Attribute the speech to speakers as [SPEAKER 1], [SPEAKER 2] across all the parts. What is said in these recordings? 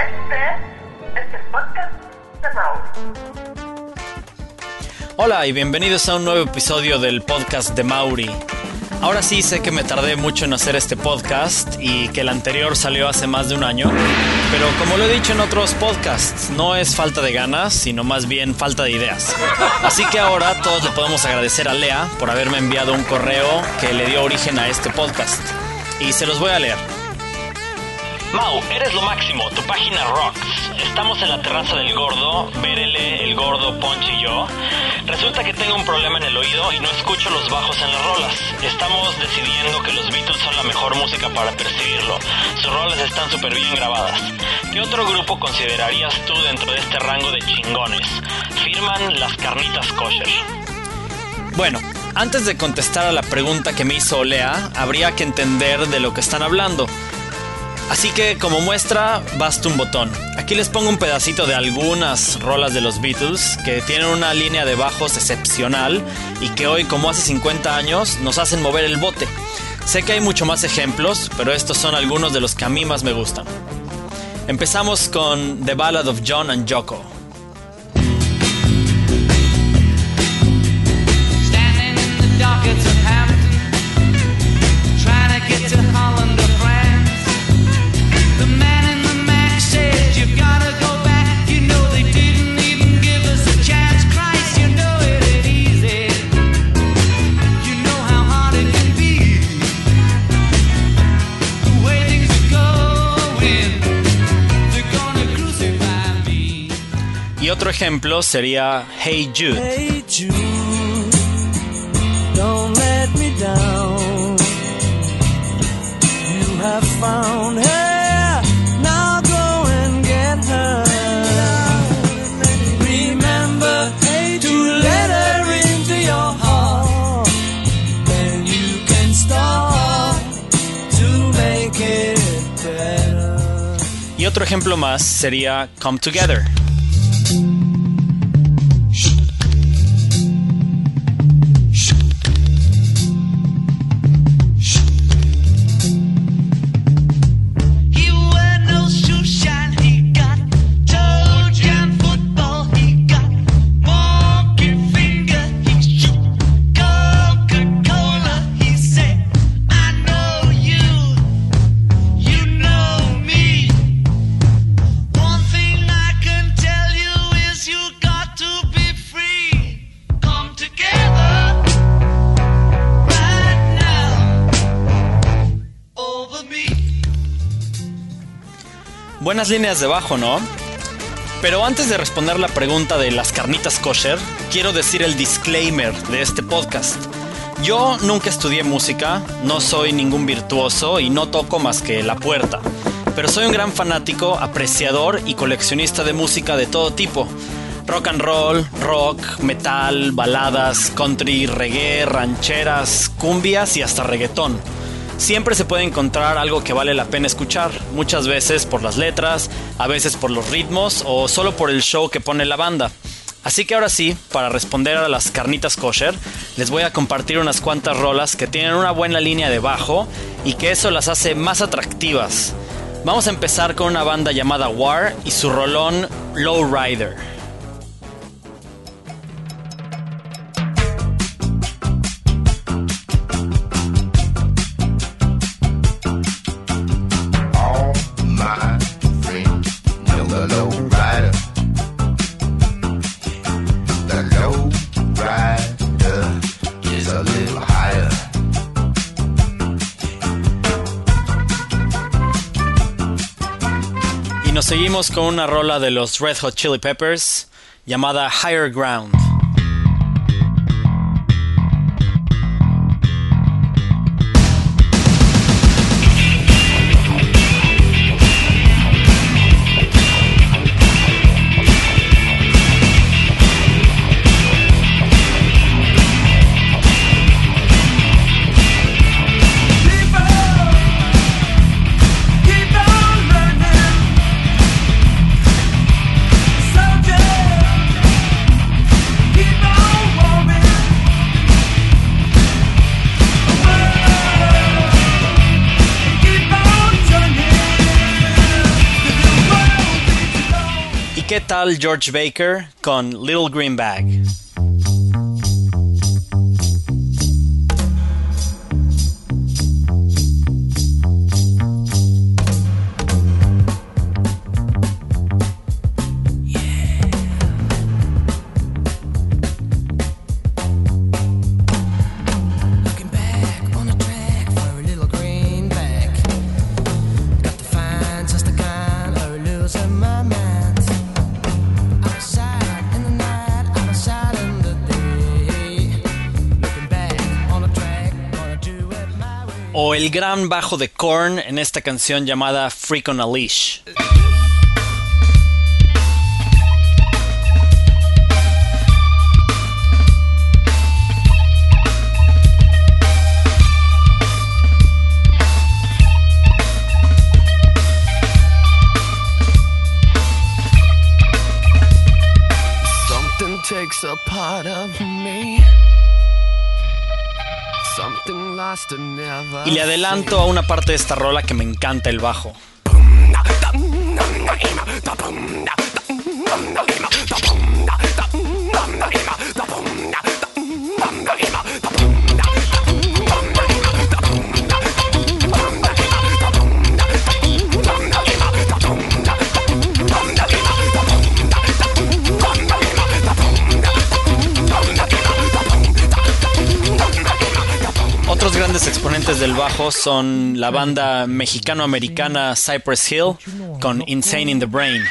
[SPEAKER 1] Este es el podcast de.
[SPEAKER 2] Hola y bienvenidos a un nuevo episodio del podcast de Mauri. Ahora sí sé que me tardé mucho en hacer este podcast y que el anterior salió hace más de un año, pero como lo he dicho en otros podcasts, no es falta de ganas, sino más bien falta de ideas. Así que ahora todos le podemos agradecer a Lea por haberme enviado un correo que le dio origen a este podcast. Y se los voy a leer. Mau, eres lo máximo, tu página rocks. Estamos en la terraza del gordo, Berele, el gordo, Ponche y yo. Resulta que tengo un problema en el oído y no escucho los bajos en las rolas. Estamos decidiendo que los Beatles son la mejor música para percibirlo. Sus rolas están súper bien grabadas. ¿Qué otro grupo considerarías tú dentro de este rango de chingones? Firman las carnitas kosher. Bueno, antes de contestar a la pregunta que me hizo Lea, habría que entender de lo que están hablando. Así que como muestra, basta un botón. Aquí les pongo un pedacito de algunas rolas de los Beatles que tienen una línea de bajos excepcional y que hoy, como hace 50 años, nos hacen mover el bote. Sé que hay mucho más ejemplos, pero estos son algunos de los que a mí más me gustan. Empezamos con The Ballad of John and Yoko. Otro ejemplo sería Hey Jude.
[SPEAKER 3] Hey Jude, don't let me down. You have found
[SPEAKER 2] ejemplo más sería Come Together. Buenas líneas de bajo, ¿no? Pero antes de responder la pregunta de las carnitas kosher, quiero decir el disclaimer de este podcast. Yo nunca estudié música, no soy ningún virtuoso y no toco más que la puerta. Pero soy un gran fanático, apreciador y coleccionista de música de todo tipo. Rock and roll, rock, metal, baladas, country, reggae, rancheras, cumbias y hasta reggaetón. Siempre se puede encontrar algo que vale la pena escuchar, muchas veces por las letras, a veces por los ritmos o solo por el show que pone la banda. Así que ahora sí, para responder a las carnitas kosher, les voy a compartir unas cuantas rolas que tienen una buena línea de bajo y que eso las hace más atractivas. Vamos a empezar con una banda llamada War y su rolón Lowrider. Seguimos con una rola de los Red Hot Chili Peppers llamada Higher Ground. ¿Qué tal George Baker con Little Green Bag? El gran bajo de Korn en esta canción llamada Freak on a Leash. Y le adelanto a una parte de esta rola que me encanta el bajo. Exponentes del bajo son la banda mexicano-americana Cypress Hill con Insane in the Brain.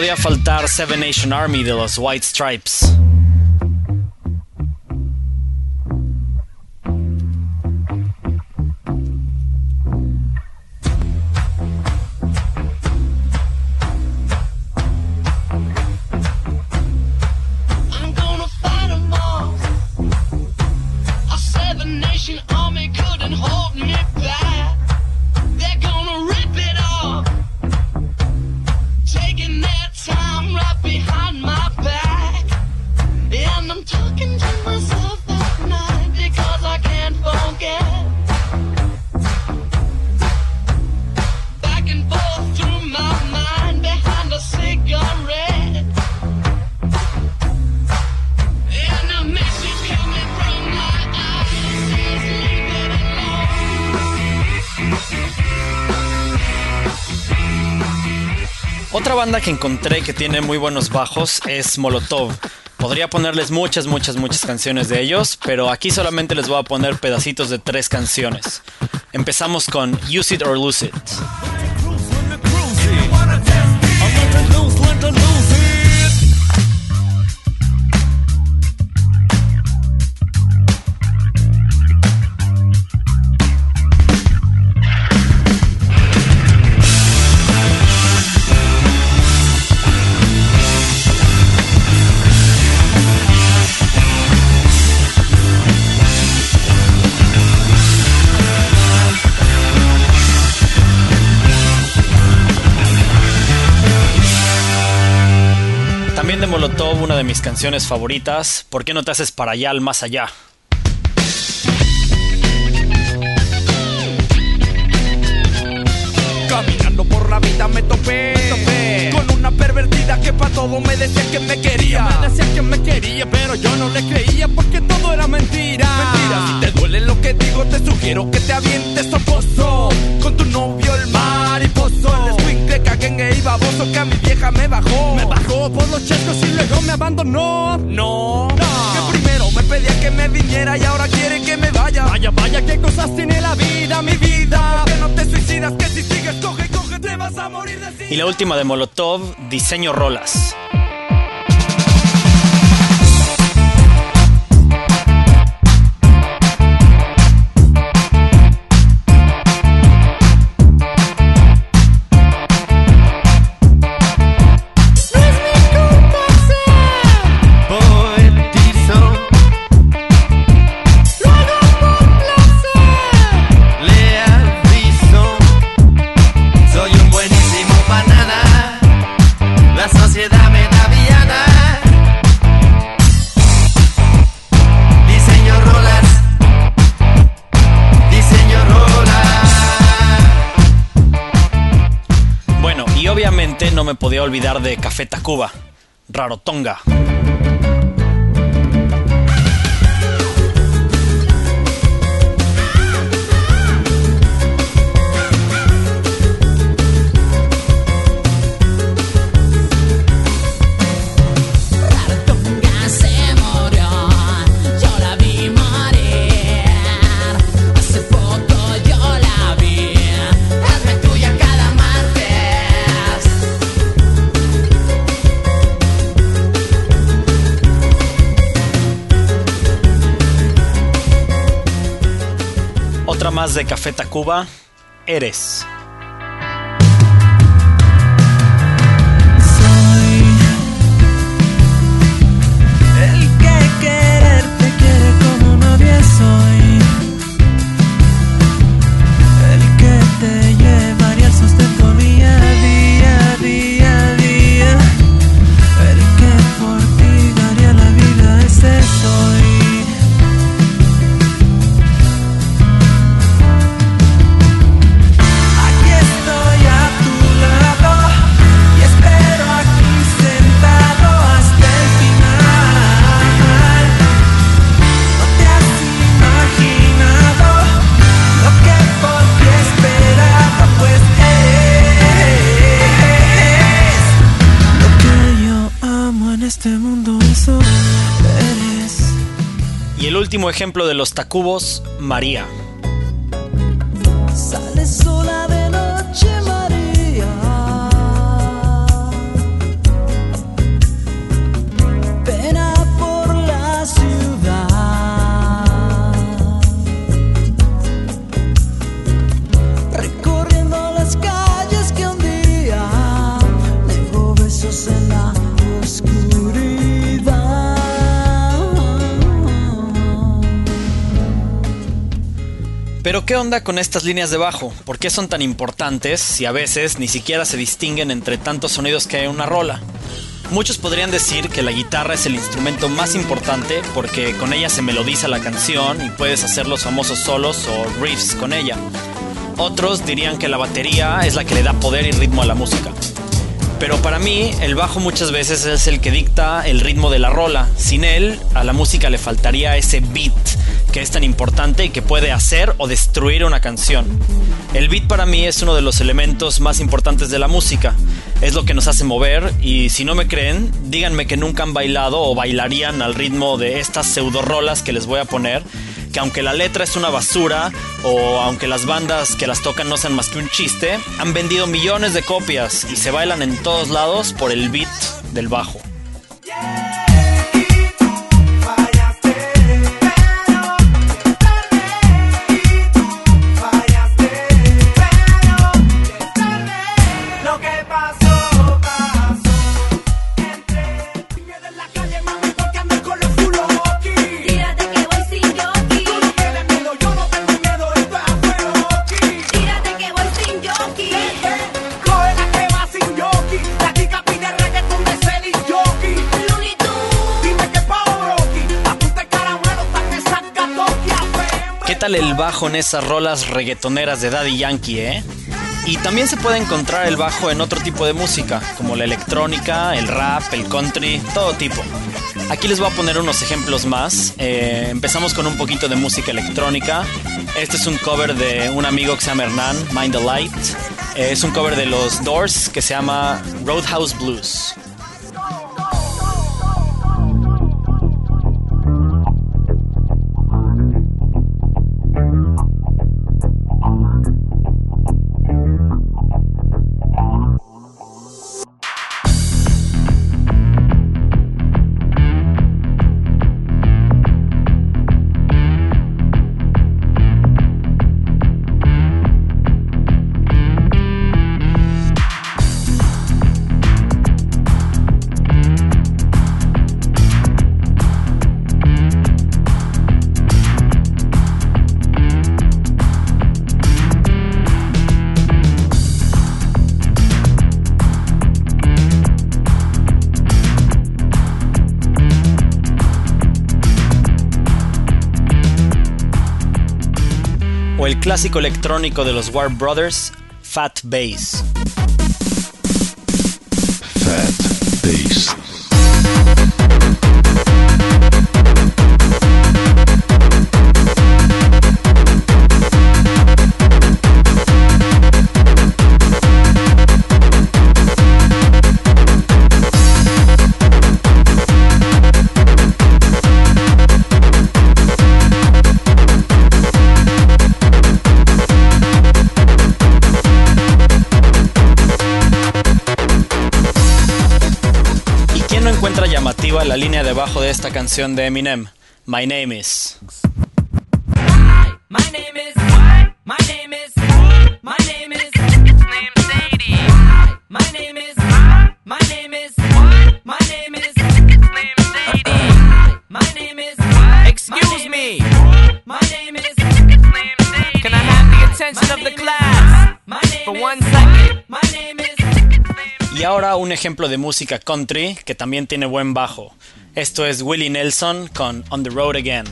[SPEAKER 2] Podía faltar Seven Nation Army de los White Stripes. Otra banda que encontré que tiene muy buenos bajos es Molotov. Podría ponerles muchas, muchas, muchas canciones de ellos, pero aquí solamente les voy a poner pedacitos de tres canciones. Empezamos con Use It or Lose It. De mis canciones favoritas, ¿Por qué no te haces para allá al más allá?
[SPEAKER 4] Caminando por la vida me topé, pervertida que pa' todo me decía que me quería. Me decía que me quería, pero yo no le creía porque todo era mentira. Mentira, si te duele lo que digo, te sugiero que te avientes a pozo. Con tu novio el mariposo, el escuincle caguengue y baboso que a mi vieja me bajó. Me bajó por los chescos y luego me abandonó. No, que primero me pedía que me viniera y ahora quiere que me vaya. Vaya, vaya, qué cosas tiene la vida, mi vida.
[SPEAKER 2] Y la última de Molotov, diseño rolas.
[SPEAKER 5] Me
[SPEAKER 2] podía olvidar de Café Tacuba, Rarotonga. Más de Café Tacuba, Eres. Ejemplo de los Tacubos, María. ¿Qué onda con estas líneas de bajo? ¿Por qué son tan importantes si a veces ni siquiera se distinguen entre tantos sonidos que hay en una rola? Muchos podrían decir que la guitarra es el instrumento más importante porque con ella se melodiza la canción y puedes hacer los famosos solos o riffs con ella. Otros dirían que la batería es la que le da poder y ritmo a la música. Pero para mí, el bajo muchas veces es el que dicta el ritmo de la rola. Sin él, a la música le faltaría ese beat que es tan importante y que puede hacer o destruir una canción. El beat para mí es uno de los elementos más importantes de la música. Es lo que nos hace mover y si no me creen, díganme que nunca han bailado o bailarían al ritmo de estas pseudo rolas que les voy a poner que aunque la letra es una basura o aunque las bandas que las tocan no sean más que un chiste, han vendido millones de copias y se bailan en todos lados por el beat del bajo.
[SPEAKER 4] El
[SPEAKER 2] bajo en esas rolas reggaetoneras de Daddy Yankee, eh? Y también se puede encontrar el bajo en otro tipo de música, como la electrónica, el rap, el country, todo tipo. Aquí les voy a poner unos ejemplos más. Eh, empezamos con un poquito de música electrónica. Este es un cover de un amigo que se llama Hernán, Mind the Light. Eh, es un cover de los Doors que se llama Roadhouse Blues. Clásico electrónico de los Warp Brothers, Fat Bass. Debajo de esta canción de Eminem? My name is.
[SPEAKER 6] My name is. My name is. My name is. Slim Shady. My name is. My name is. My name is. Slim Shady. My name is. Excuse me. My name is. Slim Shady. Can I have the attention of the class for one second? My name is.
[SPEAKER 2] Y ahora un ejemplo de música country que también tiene buen bajo. Esto es Willie Nelson con On the Road Again.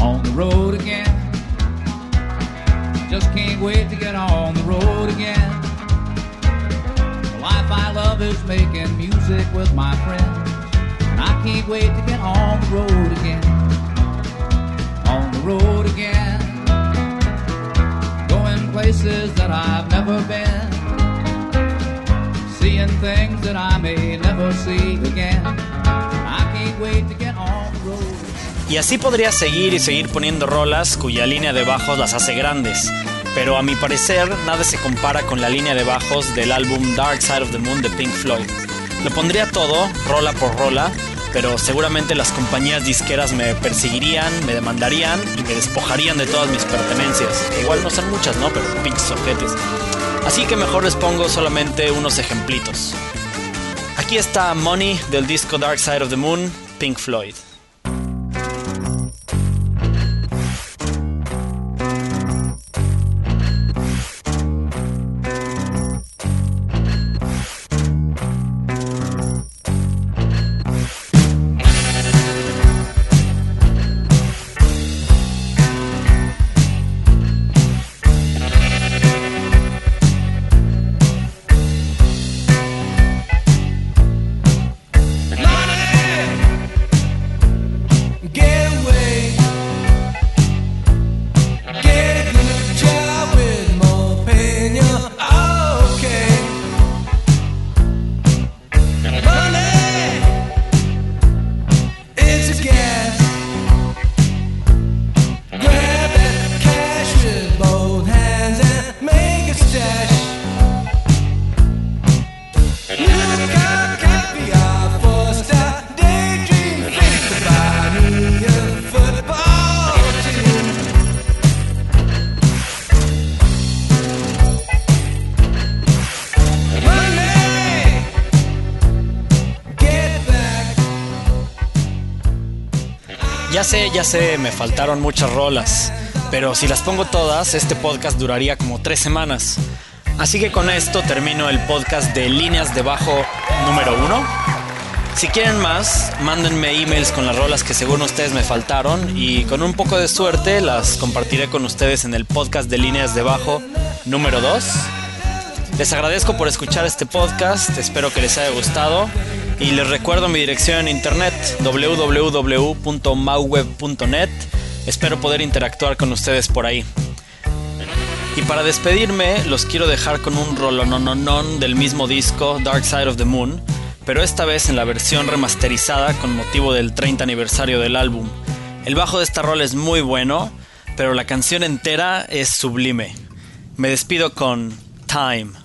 [SPEAKER 7] on the road again. Just can't wait to get on the road again. The life I love is making music with my friends. And I can't wait to get on the road again. On the road again. Places that I've never been. Seeing things that I may never see again. I can't wait to get on the road.
[SPEAKER 2] Y así podría seguir y seguir poniendo rolas cuya línea de bajos las hace grandes. Pero a mi parecer nada se compara con la línea de bajos del álbum Dark Side of the Moon de Pink Floyd. Lo pondría todo, rola por rola, pero seguramente las compañías disqueras me perseguirían, me demandarían y me despojarían de todas mis pertenencias. Igual no son muchas, ¿no? Pero pinches objetos. Así que mejor les pongo solamente unos ejemplitos. Aquí está Money del disco Dark Side of the Moon, Pink Floyd. Ya sé, me faltaron muchas rolas, pero si las pongo todas, este podcast duraría como tres semanas. Así que con esto termino el podcast de líneas de bajo número uno. Si quieren más, mándenme emails con las rolas que según ustedes me faltaron y con un poco de suerte las compartiré con ustedes en el podcast de líneas de bajo número 2. Les agradezco por escuchar este podcast, espero que les haya gustado y les recuerdo mi dirección en internet www.mauweb.net. Espero poder interactuar con ustedes por ahí. Y para despedirme, los quiero dejar con un rolonononon del mismo disco, Dark Side of the Moon, pero esta vez en la versión remasterizada con motivo del 30 aniversario del álbum. El bajo de esta rola es muy bueno, pero la canción entera es sublime. Me despido con Time.